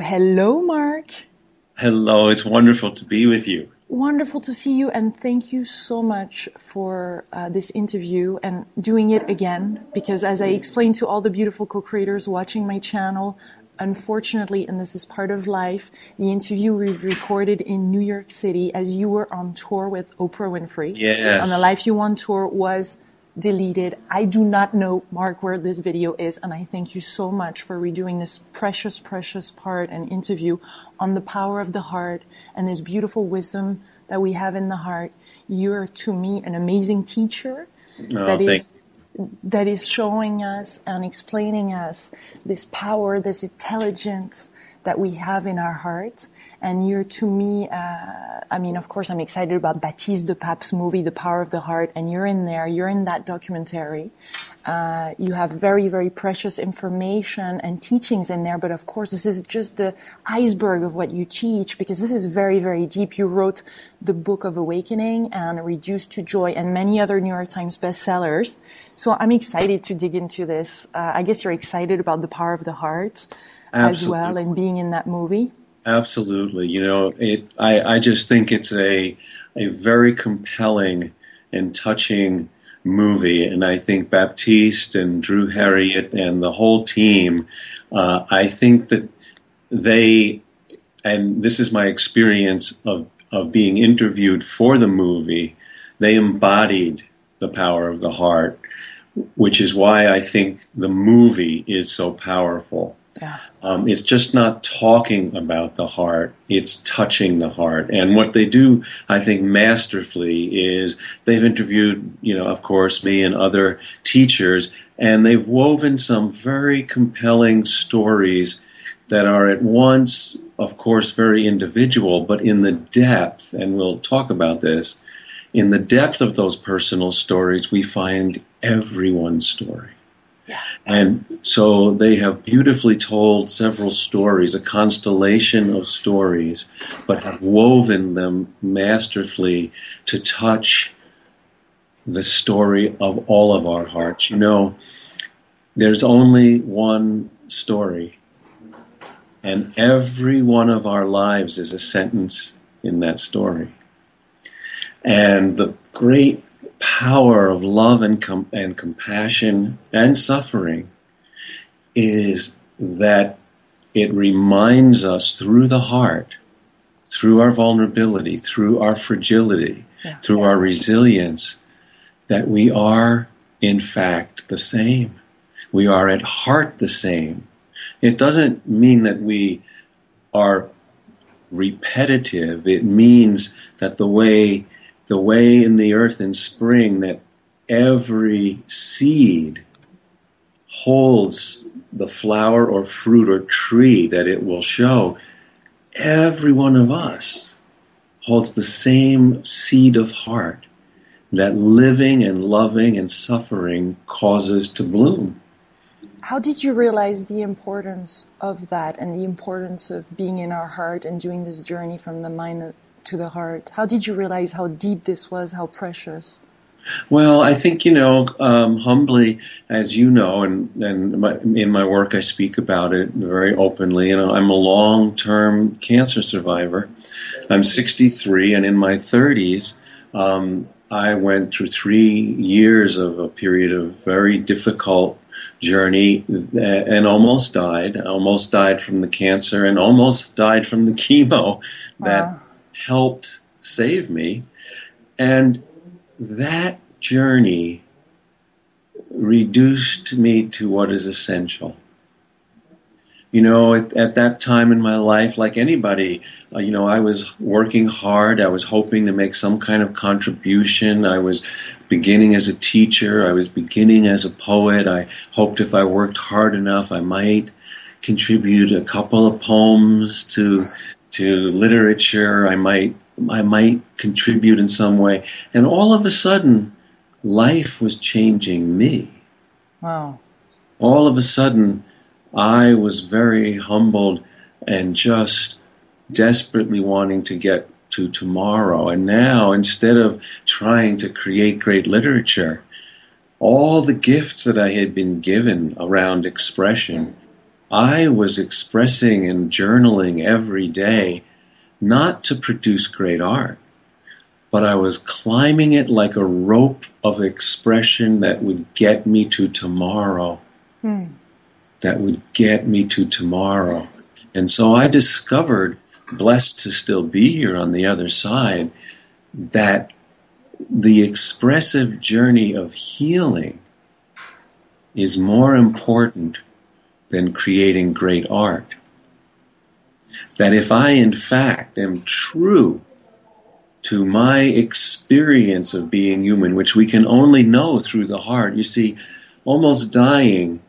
Hello, Mark. Hello, it's wonderful to be with you. Wonderful to see you, and thank you so much for uh, this interview and doing it again. Because, as I explained to all the beautiful co creators watching my channel, unfortunately, and this is part of life, the interview we've recorded in New York City as you were on tour with Oprah Winfrey Yes. on the Life You Want tour was deleted. I do not know, Mark, where this video is, and I thank you so much for redoing this precious, precious part and interview on the power of the heart and this beautiful wisdom that we have in the heart. You're, to me, an amazing teacher Oh, that is that is showing us and explaining us this power, this intelligence that we have in our heart. And you're to me, uh, I mean, of course, I'm excited about Baptiste de Pape's movie, The Power of the Heart, and you're in there, you're in that documentary. Uh, you have very, very precious information and teachings in there, but of course, this is just the iceberg of what you teach because this is very, very deep. You wrote the Book of Awakening and Reduced to Joy and many other New York Times bestsellers. So I'm excited to dig into this. Uh, I guess you're excited about the power of the heart as well and being in that movie. Absolutely. You know, it. I, I just think it's a a very compelling and touching movie, and I think Baptiste and Drew Heriot and the whole team. Uh, I think that they, and this is my experience of of being interviewed for the movie. They embodied the power of the heart, which is why I think the movie is so powerful. Yeah. Um, it's just not talking about the heart, it's touching the heart. And what they do, I think, masterfully is they've interviewed, you know, of course, me and other teachers, and they've woven some very compelling stories that are at once, of course, very individual, but in the depth, and we'll talk about this, in the depth of those personal stories, we find everyone's story. And so they have beautifully told several stories, a constellation of stories, but have woven them masterfully to touch the story of all of our hearts. You know, there's only one story, and every one of our lives is a sentence in that story. And the great power of love and, com- and compassion and suffering is that it reminds us through the heart, through our vulnerability, through our fragility, Yeah. through our resilience, that we are, in fact, the same. We are at heart the same. It doesn't mean that we are repetitive. It means that the way the way in the earth in spring that every seed holds the flower or fruit or tree that it will show, every one of us holds the same seed of heart that living and loving and suffering causes to bloom. How did you realize the importance of that and the importance of being in our heart and doing this journey from the mind to the heart? How did you realize how deep this was, how precious? Well, I think you know, um, humbly, as you know, and and my, in my work I speak about it very openly. You know, I'm a long-term cancer survivor. I'm 63, and in my 30s, um, I went through three years of a period of very difficult journey and almost died. I almost died from the cancer, and almost died from the chemo that Wow. Helped save me. And that journey reduced me to what is essential. You know, at, at that time in my life, like anybody, uh, you know, I was working hard. I was hoping to make some kind of contribution. I was beginning as a teacher. I was beginning as a poet. I hoped if I worked hard enough, I might contribute a couple of poems to to literature. I might I might contribute in some way. And all of a sudden, life was changing me. Wow. All of a sudden, I was very humbled and just desperately wanting to get to tomorrow. And now, instead of trying to create great literature, all the gifts that I had been given around expression, I was expressing and journaling every day not to produce great art, but I was climbing it like a rope of expression that would get me to tomorrow. Hmm. That would get me to tomorrow. And so I discovered, blessed to still be here on the other side, that the expressive journey of healing is more important than creating great art. That if I, in fact, am true to my experience of being human, which we can only know through the heart, you see, almost dying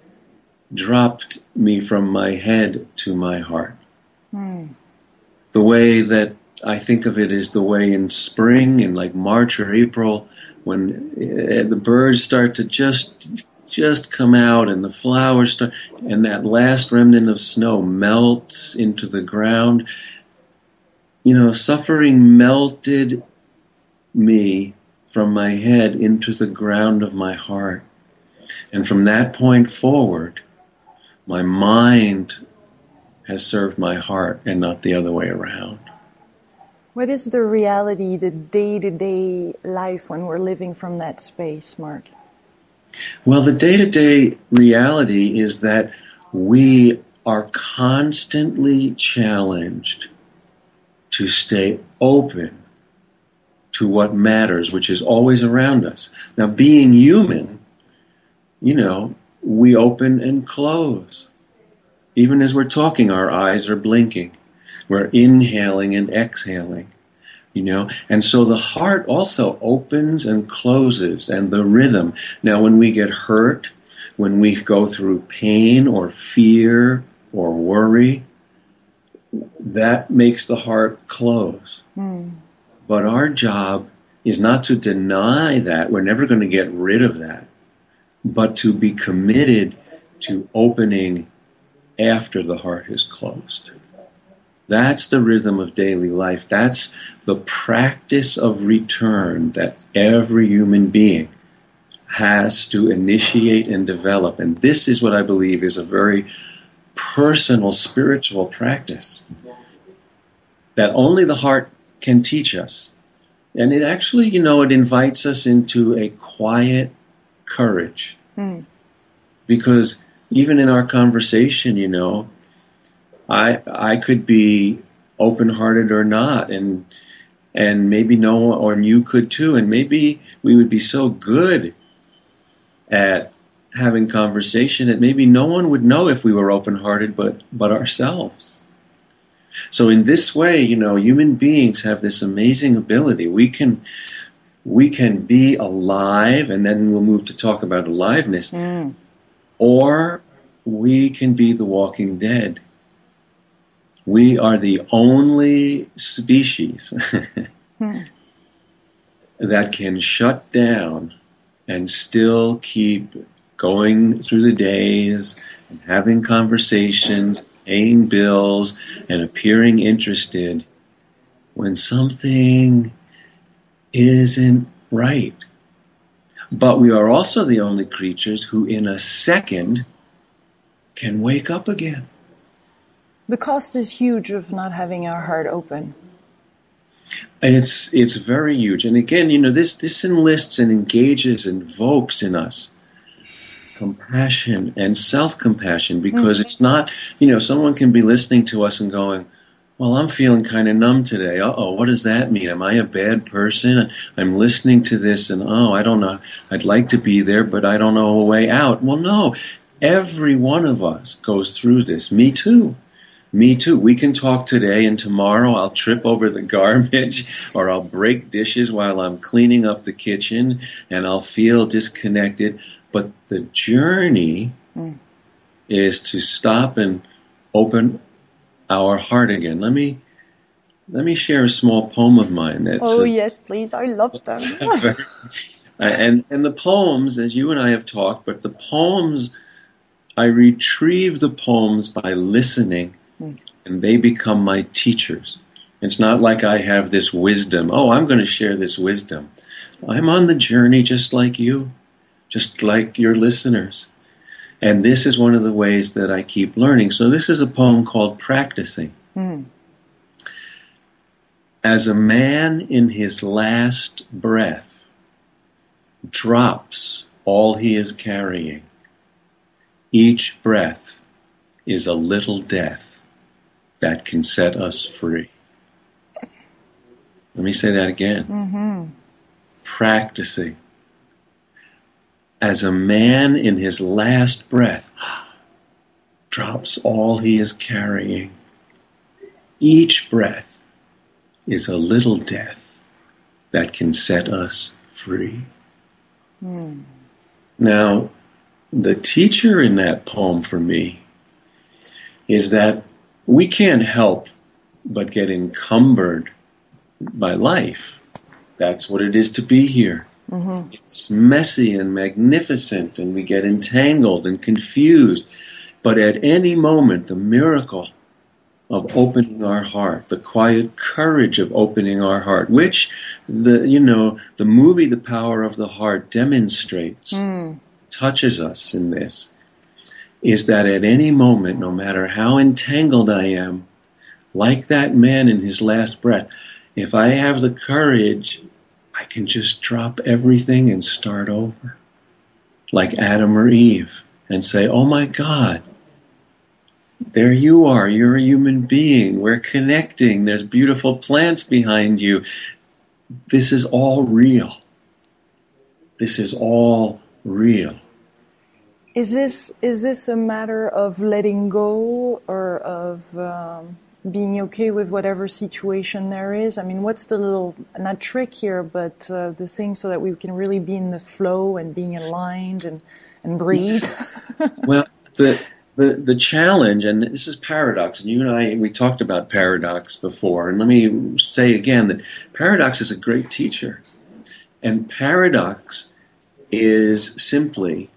dropped me from my head to my heart. Mm. The way that I think of it is the way in spring, in like March or April, when eh, the birds start to just just come out and the flowers start, and that last remnant of snow melts into the ground. You know, suffering melted me from my head into the ground of my heart. And from that point forward, my mind has served my heart and not the other way around. What is the reality, the day to day life when we're living from that space, Mark? Well, the day to day reality is that we are constantly challenged to stay open to what matters, which is always around us. Now, being human, you know, we open and close. Even as we're talking, our eyes are blinking. We're inhaling and exhaling, you know. And so the heart also opens and closes, and the rhythm. Now, when we get hurt, when we go through pain or fear or worry, that makes the heart close. Mm. But our job is not to deny that. We're never going to get rid of that, but to be committed to opening after the heart is closed. That's the rhythm of daily life. That's the practice of return that every human being has to initiate and develop. And this is what I believe is a very personal spiritual practice that only the heart can teach us. And it actually, you know, it invites us into a quiet courage. Mm. Because even in our conversation, you know, I I could be open hearted or not, and and maybe no one or you could too, and maybe we would be so good at having conversation that maybe no one would know if we were open hearted but but ourselves. So in this way, you know, human beings have this amazing ability. We can we can be alive, and then we'll move to talk about aliveness, mm. or we can be the walking dead. We are the only species hmm. that can shut down and still keep going through the days and having conversations, paying bills, and appearing interested when something isn't right. But we are also the only creatures who, in a second, can wake up again. The cost is huge of not having our heart open. It's it's very huge, and again, you know, this this enlists and engages, invokes in us compassion and self compassion because mm-hmm. it's not, you know, someone can be listening to us and going, well, I'm feeling kind of numb today. Uh oh, what does that mean? Am I a bad person? I'm listening to this and oh, I don't know. I'd like to be there, but I don't know a way out. Well, no, every one of us goes through this. Me too. Me too. We can talk today, and tomorrow I'll trip over the garbage or I'll break dishes while I'm cleaning up the kitchen and I'll feel disconnected. But the journey mm. is to stop and open our heart again. Let me let me share a small poem of mine. That's oh a, yes, please. I love them. very, and and the poems, as you and I have talked, but the poems, I retrieve the poems by listening and they become my teachers. It's not like I have this wisdom. Oh, I'm going to share this wisdom. I'm on the journey just like you, just like your listeners. And this is one of the ways that I keep learning. So this is a poem called Practicing. Mm. As a man in his last breath drops all he is carrying, each breath is a little death that can set us free. Let me say that again. Mm-hmm. Practicing. As a man in his last breath drops all he is carrying, each breath is a little death that can set us free. Mm. Now, the teacher in that poem for me is that we can't help but get encumbered by life. That's what it is to be here. Mm-hmm. It's messy and magnificent, and we get entangled and confused. But at any moment, the miracle of opening our heart, the quiet courage of opening our heart, which the you know the movie The Power of the Heart demonstrates, Mm. touches us in this, is that at any moment, no matter how entangled I am, like that man in his last breath, if I have the courage, I can just drop everything and start over. Like Adam or Eve, and say, Oh my God, there you are. You're a human being. We're connecting. There's beautiful plants behind you. This is all real. This is all real. Is this is this a matter of letting go or of um, being okay with whatever situation there is? I mean, what's the little not trick here, but uh, the thing so that we can really be in the flow and being aligned and and breathe. well, the the the challenge, and this is paradox, and you and I we talked about paradox before, and let me say again that paradox is a great teacher, and paradox is simply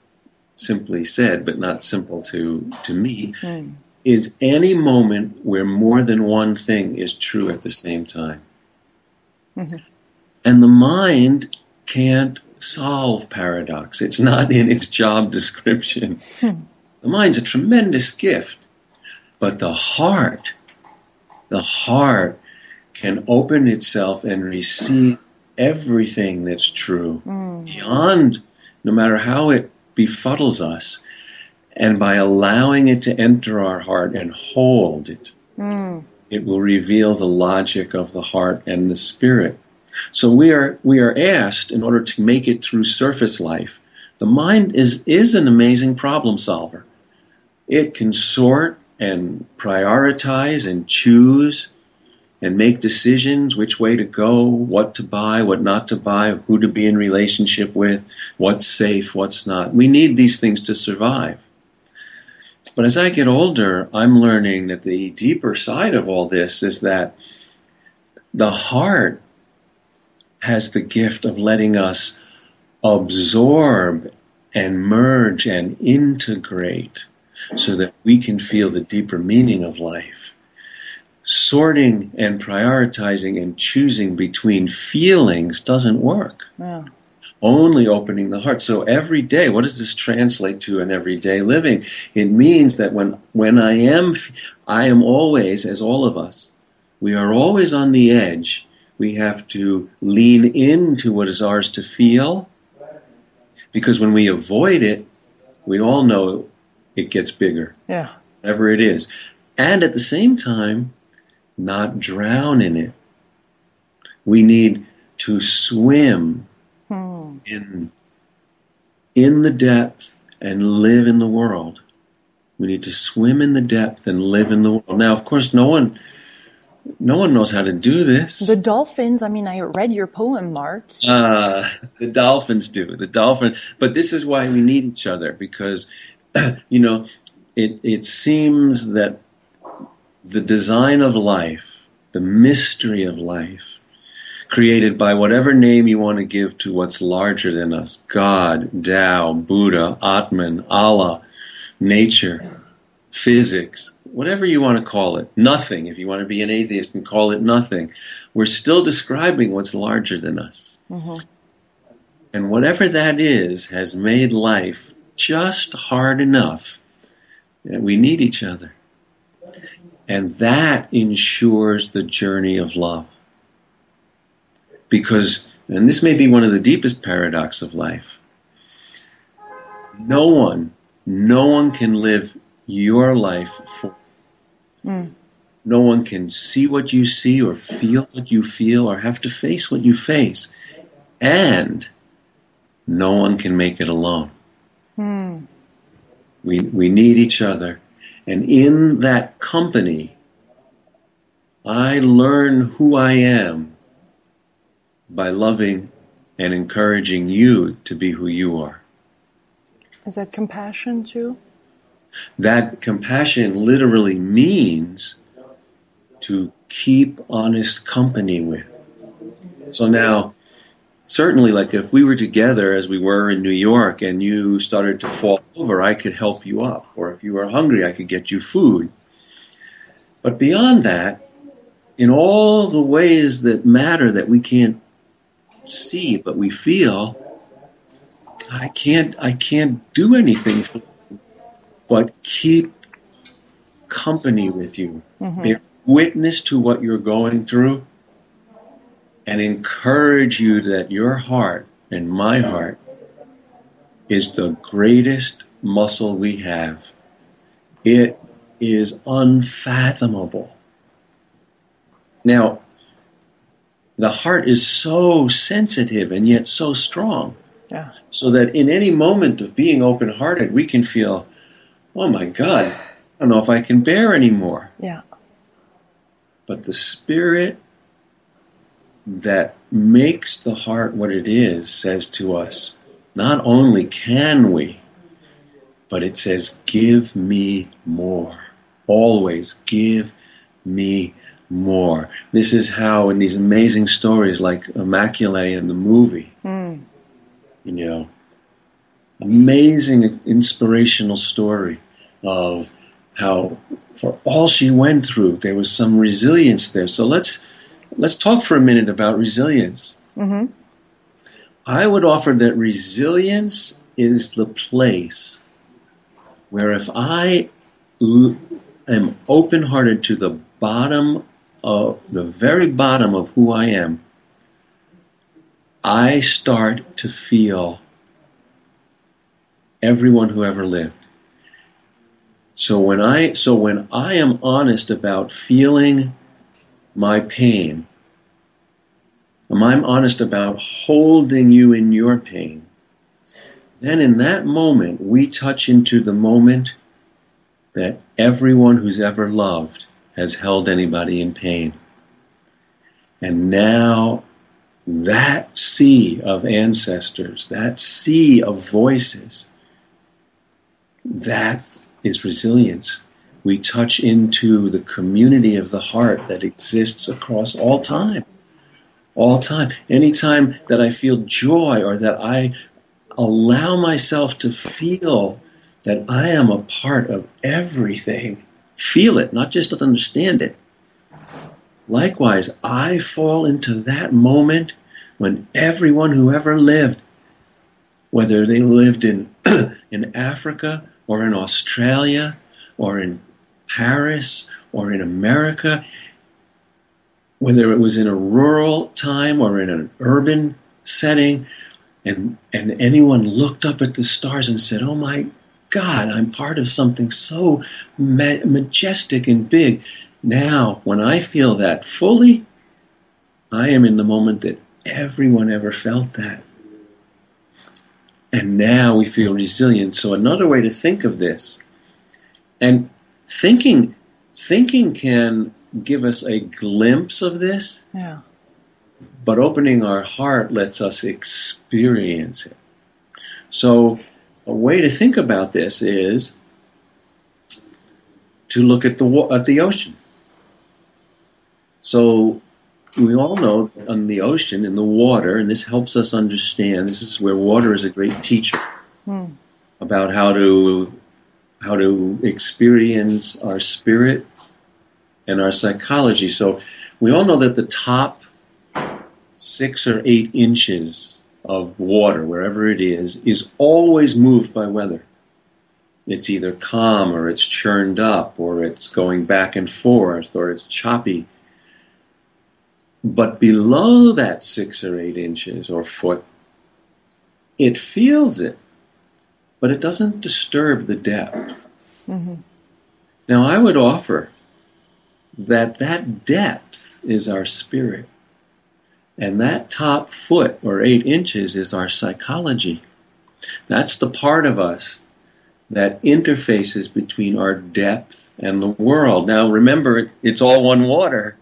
simply said, but not simple to to me, Mm. is any moment where more than one thing is true at the same time. Mhm. And the mind can't solve paradox. It's not in its job description. Hmm. The mind's a tremendous gift, but the heart, the heart can open itself and receive everything that's true Mm. beyond, no matter how it befuddles us. And by allowing it to enter our heart and hold it, Mm. it will reveal the logic of the heart and the spirit. So we are we are asked in order to make it through surface life. The mind is is an amazing problem solver. It can sort and prioritize and choose and make decisions which way to go, what to buy, what not to buy, who to be in relationship with, what's safe, what's not. We need these things to survive. But as I get older, I'm learning that the deeper side of all this is that the heart has the gift of letting us absorb and merge and integrate so that we can feel the deeper meaning of life. Sorting and prioritizing and choosing between feelings doesn't work only opening the heart. So every day, what does this translate to in everyday living? It means that when when I am I am always as all of us, we are always on the edge. We have to lean into what is ours to feel because when we avoid it, we all know it gets bigger, Yeah. whatever it is. And at the same time, not drown in it. We need to swim Hmm. in in the depth and live in the world. We need to swim in the depth and live in the world. Now, of course, no one no one knows how to do this. The dolphins. I mean, I read your poem, Mark. Uh, the dolphins do. The dolphin. But this is why we need each other because, you know, it it seems that the design of life, the mystery of life, created by whatever name you want to give to what's larger than us God, Tao, Buddha, Atman, Allah, nature, physics, whatever you want to call it, nothing, if you want to be an atheist and call it nothing, we're still describing what's larger than us. Mhm. And whatever that is has made life just hard enough that we need each other. And that ensures the journey of love. Because, and this may be one of the deepest paradox of life, no one, no one can live your life for. Mm. No one can see what you see or feel what you feel or have to face what you face. And no one can make it alone. Mm. We, we need each other. And in that company, I learn who I am by loving and encouraging you to be who you are. Is that compassion too? That compassion literally means to keep honest company with. So now, certainly, like if we were together as we were in New York and you started to fall over, I could help you up. Or if you were hungry, I could get you food. But beyond that, in all the ways that matter that we can't see but we feel, I can't I can't do anything but keep company with you. Mm-hmm. Bear witness to what you're going through and encourage you that your heart and my heart is the greatest muscle we have. It is unfathomable. Now, the heart is so sensitive and yet so strong. Yeah. So that in any moment of being open hearted, we can feel, oh my God, I don't know if I can bear anymore. Yeah. But the spirit that makes the heart what it is says to us, not only can we, but it says, give me more. Always give me more. This is how, in these amazing stories like Immaculée in the movie, mm. you know, amazing inspirational story of how for all she went through there was some resilience there so let's let's talk for a minute about resilience mm-hmm. i would offer that resilience is the place where if i l- am open-hearted to the bottom of the very bottom of who i am i start to feel everyone who ever lived so when I so when I am honest about feeling my pain, when I'm honest about holding you in your pain, then in that moment we touch into the moment that everyone who's ever loved has held anybody in pain. And now that sea of ancestors, that sea of voices, that is resilience. We touch into the community of the heart that exists across all time. All time. Anytime that I feel joy or that I allow myself to feel that I am a part of everything, feel it, not just understand it. Likewise, I fall into that moment when everyone who ever lived, whether they lived in, in Africa or in Australia or in Paris or in America, whether it was in a rural time or in an urban setting, and, and anyone looked up at the stars and said, Oh my God, I'm part of something so ma- majestic and big. Now, when I feel that fully, I am in the moment that everyone ever felt that and now we feel resilient. So another way to think of this, and thinking, thinking can give us a glimpse of this. Yeah. But opening our heart lets us experience it. So a way to think about this is to look at the at the ocean. So we all know on the ocean, in the water, and this helps us understand. This is where water is a great teacher mm. about how to how to experience our spirit and our psychology. So we all know that the top six or eight inches of water, wherever it is, is always moved by weather. It's either calm or it's churned up or it's going back and forth or it's choppy. But below that six or eight inches or foot, it feels it, but it doesn't disturb the depth. Mm-hmm. Now, I would offer that that depth is our spirit. And that top foot or eight inches is our psychology. That's the part of us that interfaces between our depth and the world. Now, remember, it's all one water.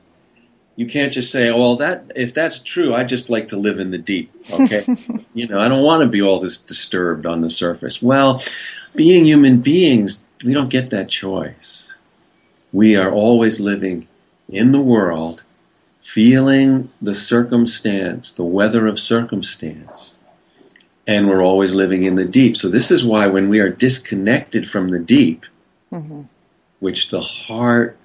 You can't just say, oh, "Well, that if that's true, I just like to live in the deep." Okay, you know, I don't want to be all this disturbed on the surface. Well, being human beings, we don't get that choice. We are always living in the world, feeling the circumstance, the weather of circumstance, and we're always living in the deep. So, this is why when we are disconnected from the deep, mm-hmm. which the heart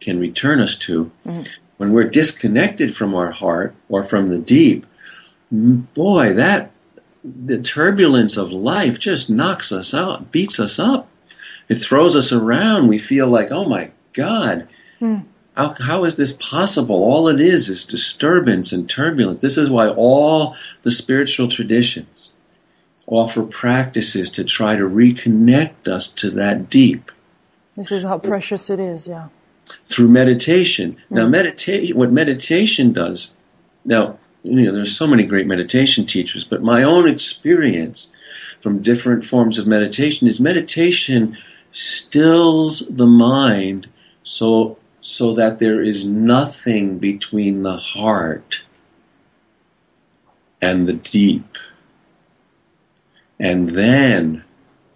can return us to, mm-hmm. When we're disconnected from our heart or from the deep, boy, that the turbulence of life just knocks us out, beats us up. It throws us around. We feel like, oh my God, mm. how, how is this possible? All it is is disturbance and turbulence. This is why all the spiritual traditions offer practices to try to reconnect us to that deep. This is how precious it is, yeah. Through meditation. Mm. Now, meditation, what meditation does, now, you know, there's so many great meditation teachers, but my own experience from different forms of meditation is meditation stills the mind so so that there is nothing between the heart and the deep. And then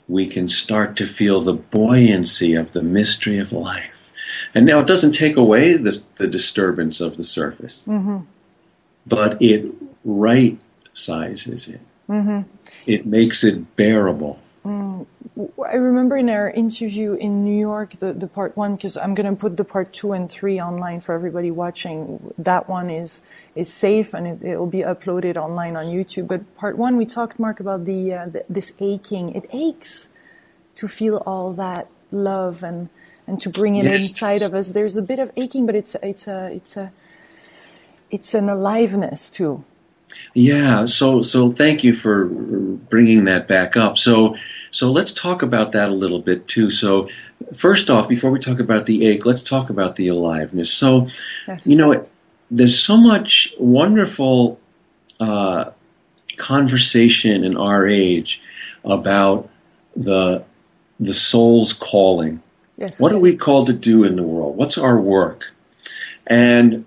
we can start to feel the buoyancy of the mystery of life. And now it doesn't take away the, the disturbance of the surface, mm-hmm. but it right sizes it. Mm-hmm. It makes it bearable. Mm. I remember in our interview in New York, the, the part one, because I'm going to put the part two and three online for everybody watching. That one is is safe and it, will be uploaded online on YouTube. But part one, we talked, Mark, about the, uh, the, this aching. It aches to feel all that love and and to bring it yes. inside of us. There's a bit of aching, but it's it's a it's a it's an aliveness too. Yeah. So so thank you for bringing that back up. So so let's talk about that a little bit too. So first off, before we talk about the ache, let's talk about the aliveness. So yes. you know there's so much wonderful uh, conversation in our age about the the soul's calling. Yes. What are we called to do in the world? What's our work? And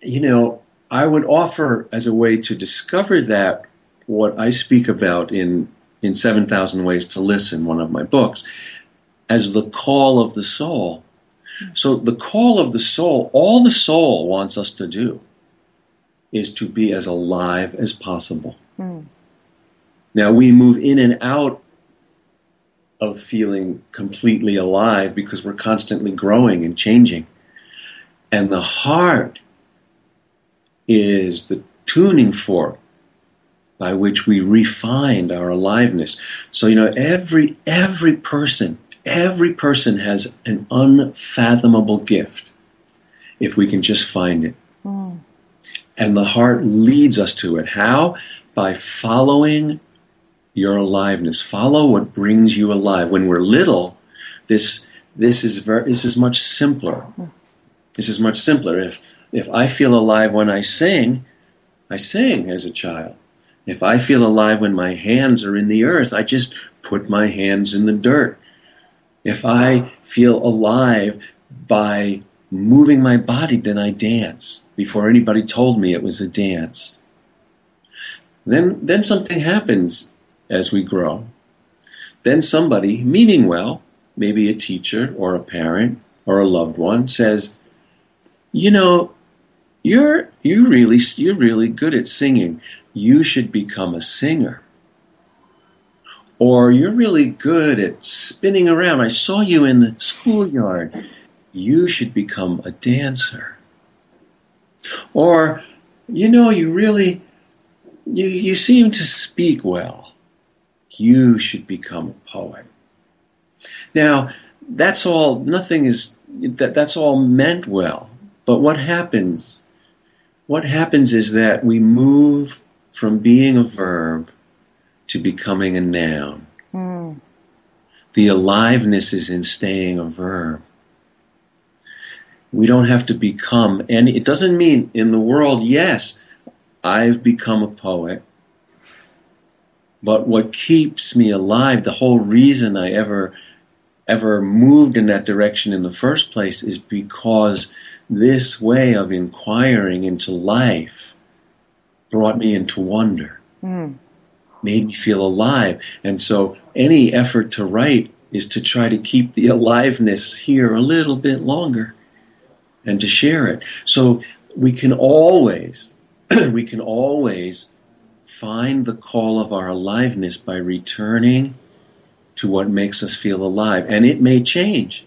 you know, I would offer as a way to discover that what I speak about in in 7,000 Ways to Listen, one of my books, as the call of the soul. So the call of the soul, all the soul wants us to do is to be as alive as possible. Mm. Now we move in and out of feeling completely alive because we're constantly growing and changing. And the heart is the tuning fork by which we refine our aliveness. So you know every every person every person has an unfathomable gift if we can just find it. Mm. And the heart leads us to it. How? By following your aliveness. Follow what brings you alive. When we're little, this this is very this is much simpler. This is much simpler. If if I feel alive when I sing, I sing as a child. If I feel alive when my hands are in the earth, I just put my hands in the dirt if I feel alive by moving my body, then I dance before anybody told me it was a dance. Then, then something happens as we grow. Then somebody, meaning well, maybe a teacher or a parent or a loved one, says, "You know, you're you really you're really good at singing. You should become a singer." Or you're really good at spinning around. I saw you in the schoolyard. You should become a dancer. Or, you know, you really you, you seem to speak well. You should become a poet. Now, that's all, nothing is, that, that's all meant well. But what happens? What happens is that we move from being a verb to becoming a noun. Mm. The aliveness is in staying a verb. We don't have to become any, it doesn't mean in the world, yes, I've become a poet. But what keeps me alive, the whole reason I ever ever moved in that direction in the first place is because this way of inquiring into life brought me into wonder, mm. made me feel alive. And so any effort to write is to try to keep the aliveness here a little bit longer and to share it. So we can always, we can always find the call of our aliveness by returning to what makes us feel alive. And it may change.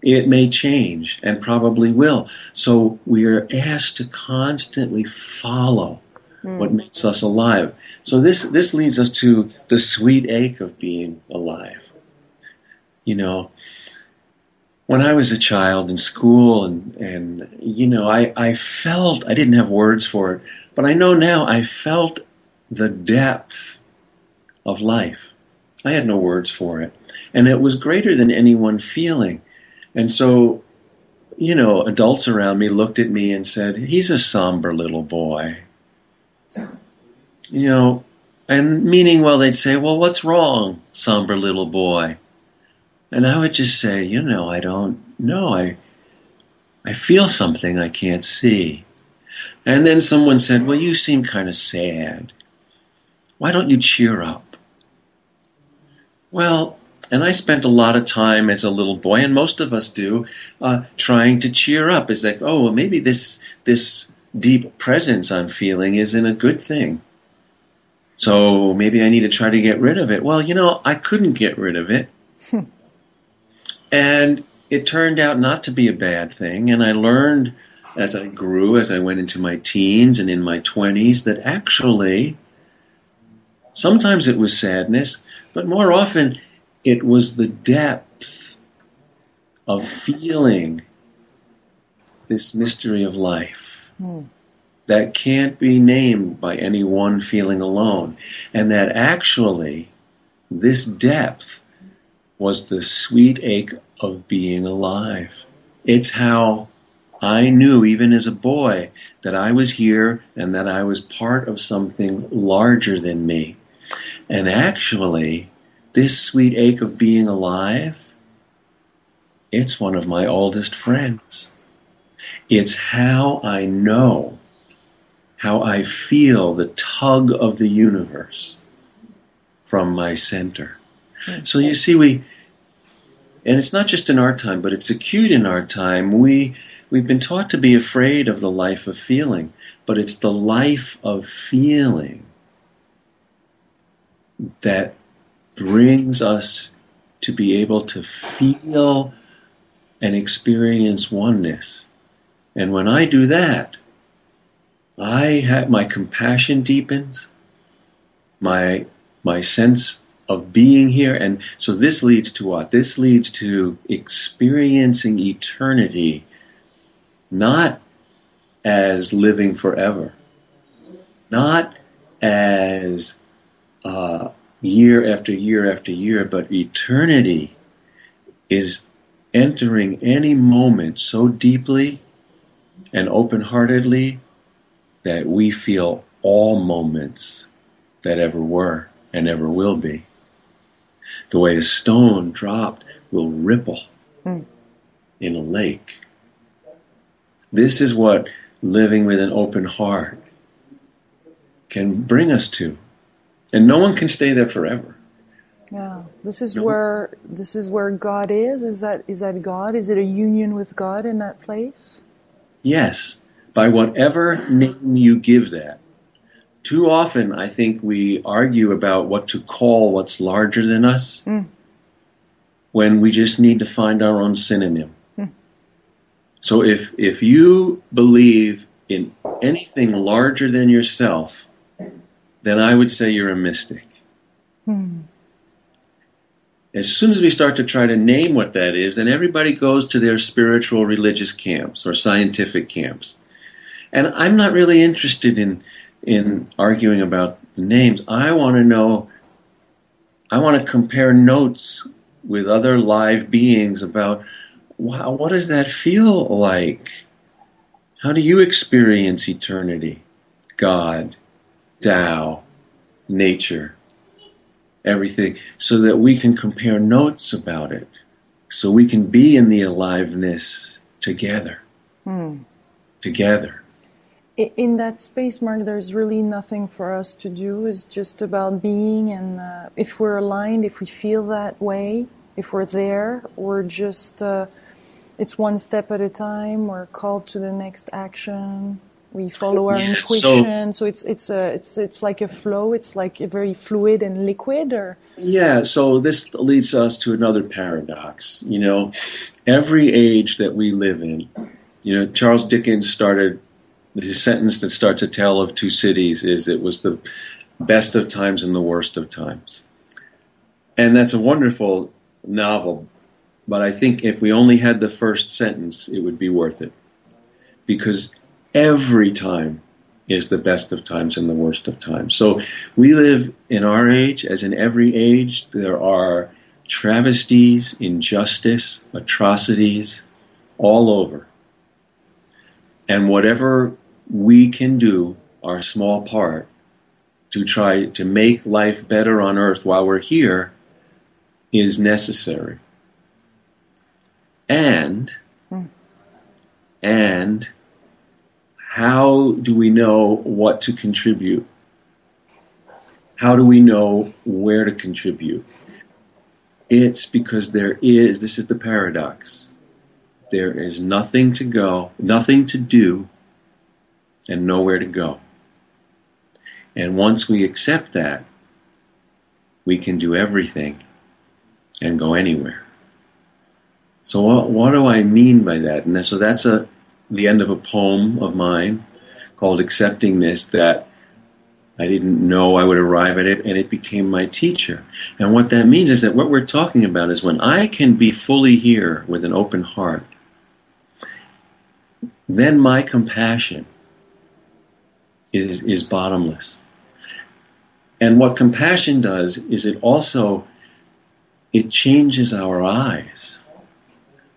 It may change and probably will. So we are asked to constantly follow mm. what makes us alive. So this, this leads us to the sweet ache of being alive. You know, when I was a child in school and, and you know, I, I felt, I didn't have words for it, but I know now I felt the depth of life. I had no words for it. And it was greater than any one feeling. And so, you know, adults around me looked at me and said, He's a somber little boy. You know, and meaning, well, they'd say, Well, what's wrong, somber little boy? And I would just say, You know, I don't know. I, I feel something I can't see. And then someone said, Well, you seem kind of sad. Why don't you cheer up? Well, and I spent a lot of time as a little boy, and most of us do, uh, trying to cheer up. It's like, oh, well, maybe this this deep presence I'm feeling isn't a good thing. So maybe I need to try to get rid of it. Well, you know, I couldn't get rid of it. Hmm. and it turned out not to be a bad thing. And I learned as I grew, as I went into my teens and in my 20s, that actually sometimes it was sadness, but more often it was the depth of feeling this mystery of life mm. that can't be named by any one feeling alone. And that actually, this depth was the sweet ache of being alive. It's how I knew, even as a boy, that I was here and that I was part of something larger than me. And actually, this sweet ache of being alive, it's one of my oldest friends. It's how I know, how I feel the tug of the universe from my center. Hmm. So you see, we, and it's not just in our time, but it's acute in our time. We, we've been taught to be afraid of the life of feeling, but it's the life of feeling that brings us to be able to feel and experience oneness. And when I do that, I have my compassion deepens, my my sense of being here, and so this leads to what? This leads to experiencing eternity, not as living forever, not as uh, year after year after year, but eternity is entering any moment so deeply and open heartedly that we feel all moments that ever were and ever will be. The way a stone dropped will ripple mm. in a lake. This is what living with an open heart can bring us to and no one can stay there forever. Yeah, this is no. where this is where God is. Is that is that God? Is it a union with God in that place? Yes, by whatever name you give that. Too often, I think we argue about what to call what's larger than us, mm. when we just need to find our own synonym. Mm. So if if you believe in anything larger than yourself, then I would say you're a mystic. Hmm. As soon as we start to try to name what that is, then everybody goes to their spiritual religious camps or scientific camps. And I'm not really interested in in arguing about the names. I want to know I want to compare notes with other live beings about wow, what does that feel like? How do you experience eternity, God, Tao, nature, everything, so that we can compare notes about it, so we can be in the aliveness together. Hmm. Together. In that space, Mark, there's really nothing for us to do. It's just about being, and uh, if we're aligned, if we feel that way, if we're there, we're just. Uh, it's one step at a time. We're called to the next action. We follow our intuition. So, so, it's it's a it's it's like a flow. It's like a very fluid and liquid. Or yeah. So this leads us to another paradox. You know, every age that we live in. You know, Charles Dickens started his sentence that starts a tale of two cities is it was the best of times and the worst of times. And that's a wonderful novel but I think if we only had the first sentence, it would be worth it. Because every time is the best of times and the worst of times. So we live in our age, as in every age, there are travesties, injustice, atrocities all over. And whatever we can do, our small part, to try to make life better on earth while we're here is necessary and hmm. and how do we know what to contribute? How do we know where to contribute? It's because there is, this is the paradox. There is nothing to go, nothing to do, and nowhere to go. And once we accept that, we can do everything and go anywhere. So what, what do I mean by that? And so that's a the end of a poem of mine called "Accepting This." That I didn't know I would arrive at it, and it became my teacher. And what that means is that what we're talking about is when I can be fully here with an open heart, then my compassion is, is bottomless. And what compassion does is it also it changes our eyes.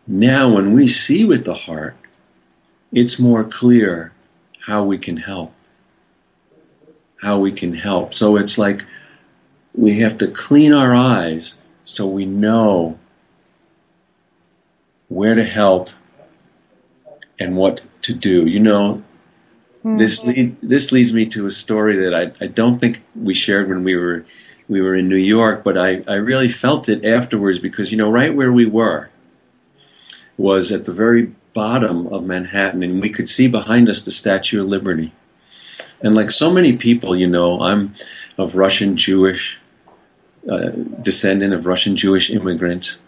Now, when we see with the heart, it's more clear how we can help. How we can help. So it's like we have to clean our eyes so we know where to help and what to do. You know, mm-hmm. this lead, this leads me to a story that I, I don't think we shared when we were we were in New York, but I, I really felt it afterwards because you know right where we were was at the very bottom of Manhattan, and we could see behind us the Statue of Liberty. And like so many people, you know, I'm of Russian Jewish uh, descendant of Russian Jewish immigrants,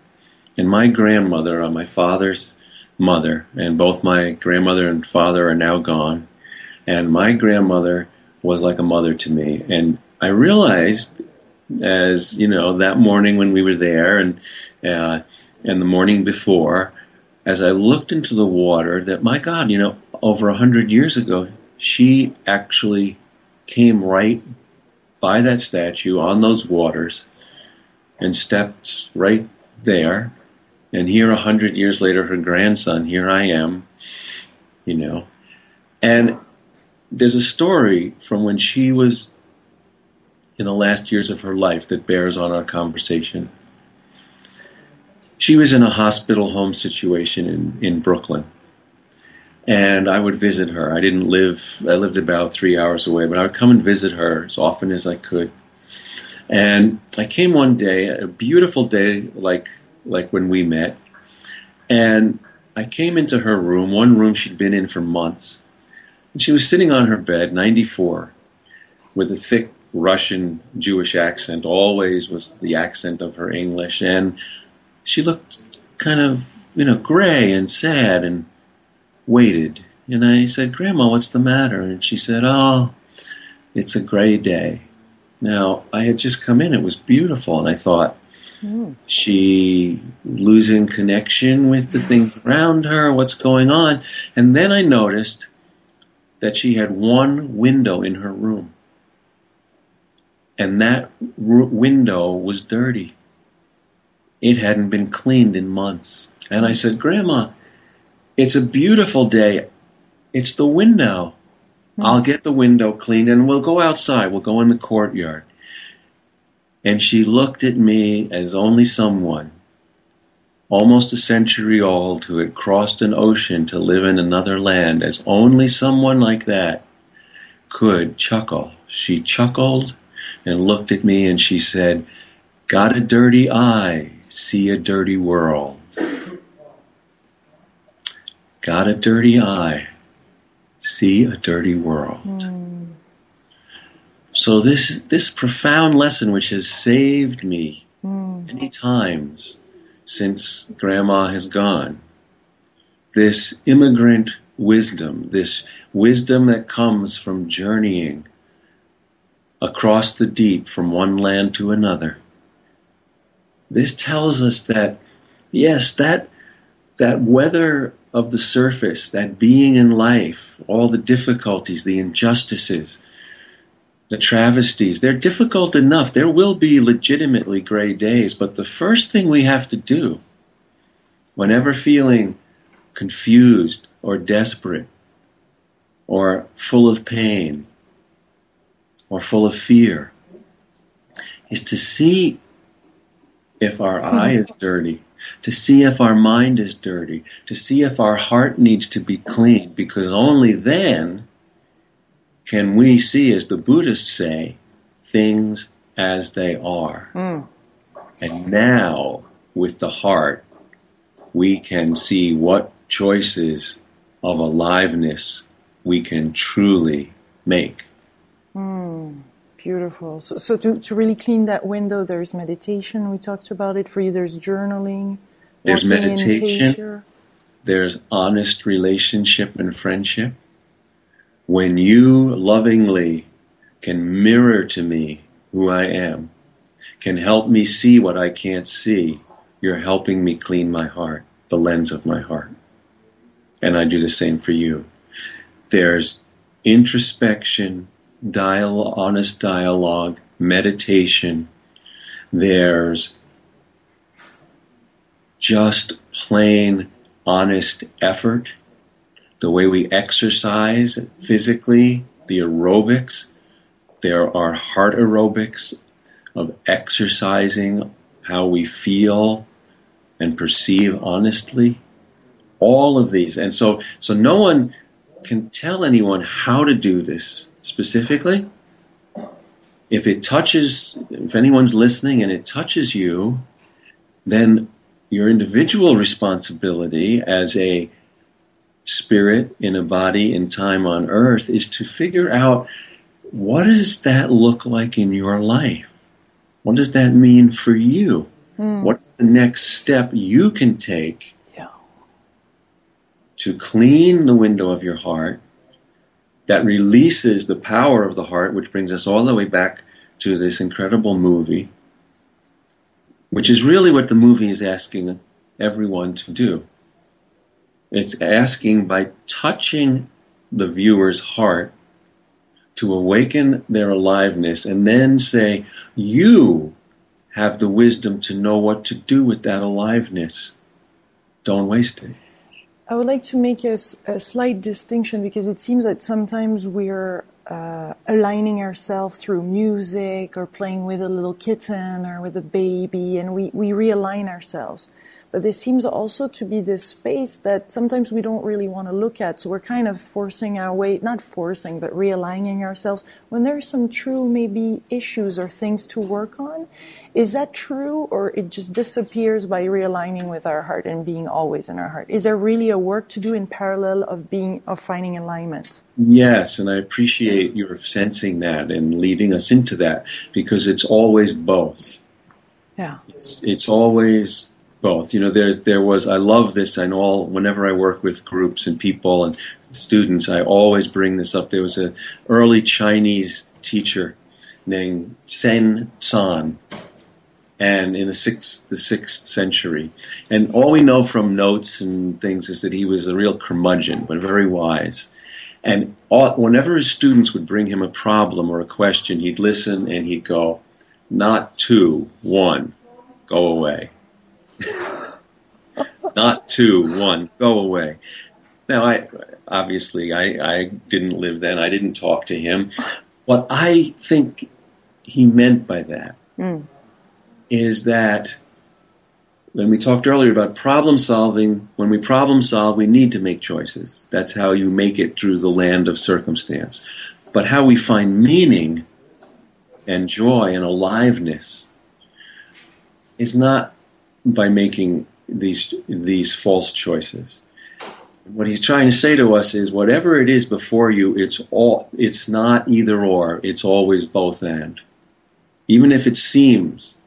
and my grandmother on my father's mother, and both my grandmother and father are now gone, and my grandmother was like a mother to me, and I realized as you know that morning when we were there and uh, and the morning before as I looked into the water that, my God, you know, over a hundred years ago, she actually came right by that statue on those waters and stepped right there. And here, a hundred years later, her grandson, here I am, you know. And there's a story from when she was in the last years of her life that bears on our conversation she was in a hospital home situation in, in Brooklyn. And I would visit her. I didn't live, I lived about three hours away, but I would come and visit her as often as I could. And I came one day, a beautiful day like, like when we met. And I came into her room, one room she'd been in for months. And she was sitting on her bed, 94, with a thick Russian Jewish accent, always was the accent of her English. And she looked kind of, you know, gray and sad and waited. And I said, Grandma, what's the matter? And she said, Oh, it's a gray day. Now, I had just come in, it was beautiful, and I thought, mm. she losing connection with the things around her, what's going on? And then I noticed that she had one window in her room. And that r- window was dirty. It hadn't been cleaned in months. And I said, Grandma, it's a beautiful day. It's the window. Mm-hmm. I'll get the window cleaned and we'll go outside. We'll go in the courtyard. And she looked at me as only someone, almost a century old, who had crossed an ocean to live in another land, as only someone like that could chuckle. She chuckled and looked at me and she said, Got a dirty eye, see a dirty world. Got a dirty eye, see a dirty world. Mm. So this this profound lesson, which has saved me mm. many times since Grandma has gone, this immigrant wisdom, this wisdom that comes from journeying across the deep from one land to another. This tells us that yes, that that weather of the surface, that being in life, all the difficulties, the injustices, the travesties, they're difficult enough. There will be legitimately gray days, but the first thing we have to do, whenever feeling confused or desperate or full of pain or full of fear, is to see if our eye is dirty to see if our mind is dirty, to see if our heart needs to be cleaned, because only then can we see, as the Buddhists say, things as they are. Mm. And now, with the heart, we can see what choices of aliveness we can truly make. Mm. Beautiful. So, so to, to really clean that window, there's meditation. We talked about it. For you, there's journaling. There's meditation. There's honest relationship and friendship. When you lovingly can mirror to me who I am, can help me see what I can't see, you're helping me clean my heart, the lens of my heart. And I do the same for you. There's introspection, dialogue, honest dialogue, meditation. There's just plain honest effort, the way we exercise physically, the aerobics. There are heart aerobics of exercising how we feel and perceive honestly. All of these. And so, so no one can tell anyone how to do this specifically, if it touches, if anyone's listening and it touches you, then your individual responsibility as a spirit in a body in time on earth is to figure out what does that look like in your life? What does that mean for you? Mm. What's the next step you can take yeah. to clean the window of your heart that releases the power of the heart, which brings us all the way back to this incredible movie, which is really what the movie is asking everyone to do. It's asking by touching the viewer's heart to awaken their aliveness and then say, You have the wisdom to know what to do with that aliveness. Don't waste it. I would like to make a, a slight distinction because it seems that sometimes we're uh, aligning ourselves through music or playing with a little kitten or with a baby, and we, we realign ourselves. But there seems also to be this space that sometimes we don't really want to look at. So we're kind of forcing our way, not forcing, but realigning ourselves when there's some true maybe issues or things to work on. Is that true or it just disappears by realigning with our heart and being always in our heart? Is there really a work to do in parallel of being, of finding alignment? Yes, and I appreciate your sensing that and leading us into that because it's always both. Yeah. It's, it's always both. You know, there there was. I love this. I know all. Whenever I work with groups and people and students, I always bring this up. There was an early Chinese teacher named Sen San, and in the sixth the sixth century. And all we know from notes and things is that he was a real curmudgeon, but very wise. And all, whenever his students would bring him a problem or a question, he'd listen and he'd go, "Not two, one, go away." Not two, one, go away. Now, I obviously I, I didn't live then. I didn't talk to him. What I think he meant by that Mm. is that when we talked earlier about problem solving, when we problem solve, we need to make choices. That's how you make it through the land of circumstance. But how we find meaning and joy and aliveness is not by making these these false choices. What he's trying to say to us is whatever it is before you, it's all it's not either or, it's always both and. Even if it seems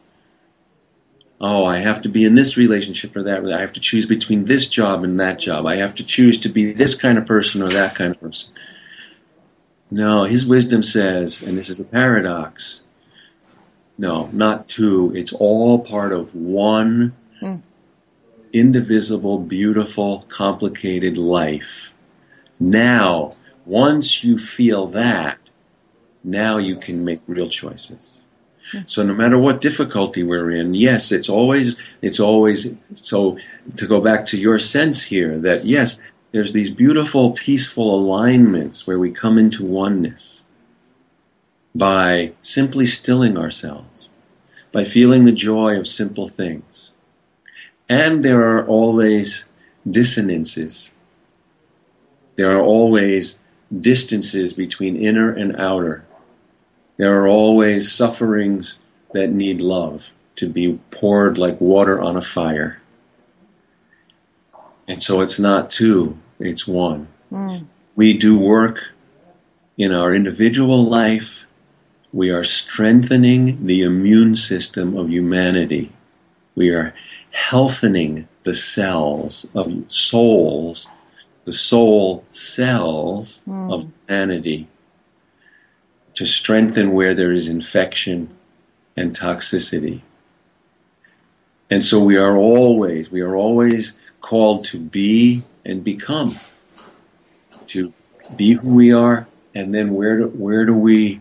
oh, I have to be in this relationship or that. I have to choose between this job and that job. I have to choose to be this kind of person or that kind of person. No, his wisdom says, and this is the paradox no, not two. It's all part of one Mm. indivisible, beautiful, complicated life. Now, once you feel that, now you can make real choices. So no matter what difficulty we're in, yes, it's always it's always so to go back to your sense here that yes, there's these beautiful peaceful alignments where we come into oneness by simply stilling ourselves, by feeling the joy of simple things. And there are always dissonances. There are always distances between inner and outer. There are always sufferings that need love to be poured like water on a fire. And so it's not two, it's one. Mm. We do work in our individual life. We are strengthening the immune system of humanity. We are healthening the cells of souls, the soul cells Mm. of humanity to strengthen where there is infection and toxicity. And so we are always, we are always called to be and become, to be who we are, and then where do, where do we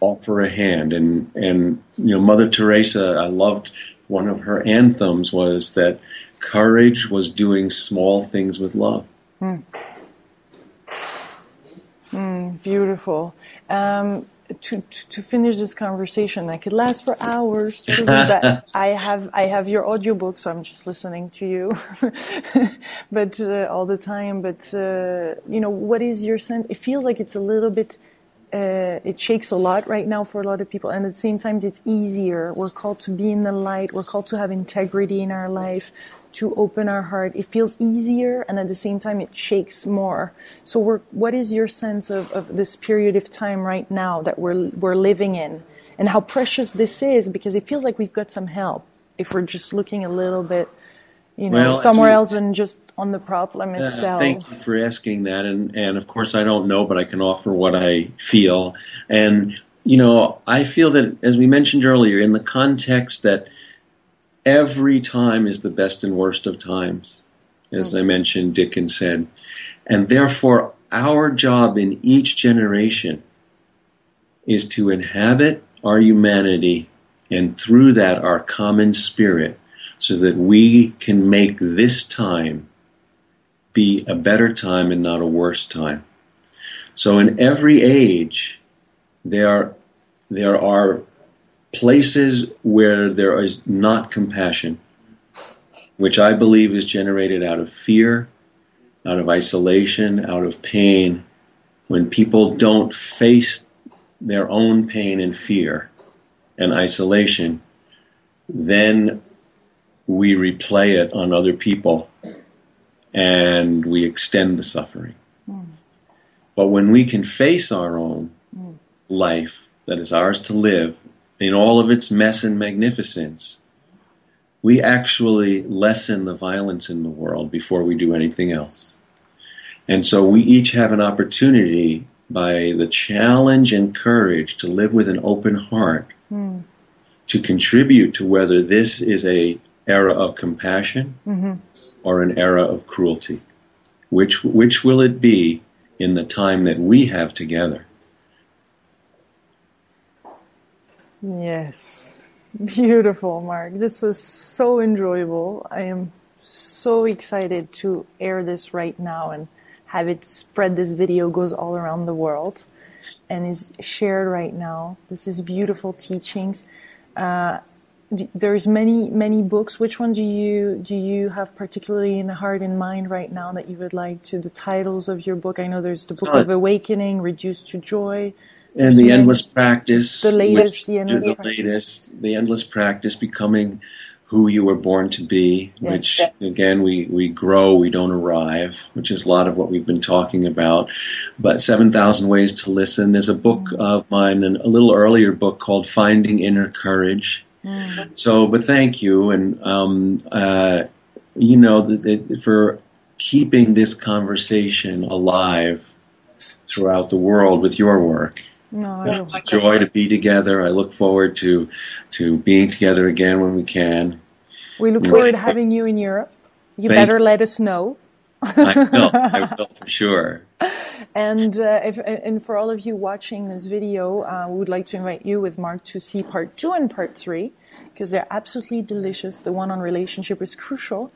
offer a hand? And and you know, Mother Teresa, I loved one of her anthems was that courage was doing small things with love. Beautiful. Um, to, to to finish this conversation, I could last for hours. but I have I have your audiobook, so I'm just listening to you, but uh, all the time. But uh, you know, what is your sense? It feels like it's a little bit. Uh, it shakes a lot right now for a lot of people, and at the same time, it's easier. We're called to be in the light. We're called to have integrity in our life, to open our heart. It feels easier, and at the same time, it shakes more. So, we're, what is your sense of, of this period of time right now that we're we're living in, and how precious this is? Because it feels like we've got some help if we're just looking a little bit, you know, Well, somewhere else than just on the problem Uh, itself. thank you for asking that, and and of course I don't know, but I can offer what I feel, and you know I feel that as we mentioned earlier, in the context that every time is the best and worst of times, as I mentioned, Dickens said, and therefore our job in each generation is to inhabit our humanity, and through that our common spirit, so that we can make this time be a better time and not a worse time. So in every age, there there are places where there is not compassion, which I believe is generated out of fear, out of isolation, out of pain. When people don't face their own pain and fear and isolation, then we replay it on other people and we extend the suffering. But when we can face our own life that is ours to live in all of its mess and magnificence, we actually lessen the violence in the world before we do anything else. And so we each have an opportunity by the challenge and courage to live with an open heart, Mm. to contribute to whether this is a era of compassion Mm-hmm. or an era of cruelty. Which which will it be in the time that we have together? Yes. Beautiful, Mark. This was so enjoyable. I am so excited to air this right now and have it spread. This video goes all around the world and is shared right now. This is beautiful teachings. Uh, there's many many books. Which one do you do you have particularly in the heart and mind right now that you would like to? The titles of your book. I know there's the Book Uh, of Awakening, Reduced to Joy. And the many- endless practice, The latest, the endless the practice. latest, the endless practice, becoming who you were born to be. Yeah. Which again, we we grow, we don't arrive, which is a lot of what we've been talking about. But seven thousand ways to listen. There's a book Mm. of mine, and a little earlier book called Finding Inner Courage. Mm. So, but thank you, and um, uh, you know, the, the, for keeping this conversation alive throughout the world with your work. No, It's a joy to be together. I look forward to to being together again when we can. We look forward to having you in Europe. You Thank better you. let us know. I will. I will for sure. And uh, if, and for all of you watching this video, uh, we would like to invite you with Mark to see part two and part three because they're absolutely delicious. The one on relationship is crucial,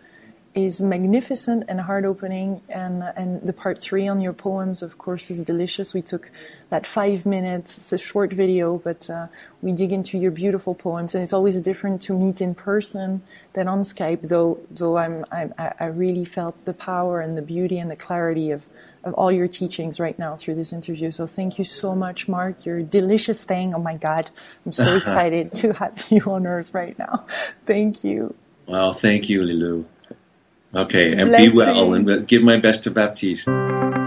is magnificent and heart opening, and and the part three on your poems, of course, is delicious. We took that five minutes. It's a short video, but uh, we dig into your beautiful poems, and it's always different to meet in person than on Skype. Though though I'm, I'm I I really felt the power and the beauty and the clarity of of all your teachings right now through this interview. So thank you so much, Mark. You're a delicious thing. Oh my God. I'm so excited to have you on earth right now. Thank you. Well, thank you, Lilou. Okay, and be well, and give my best to Baptiste.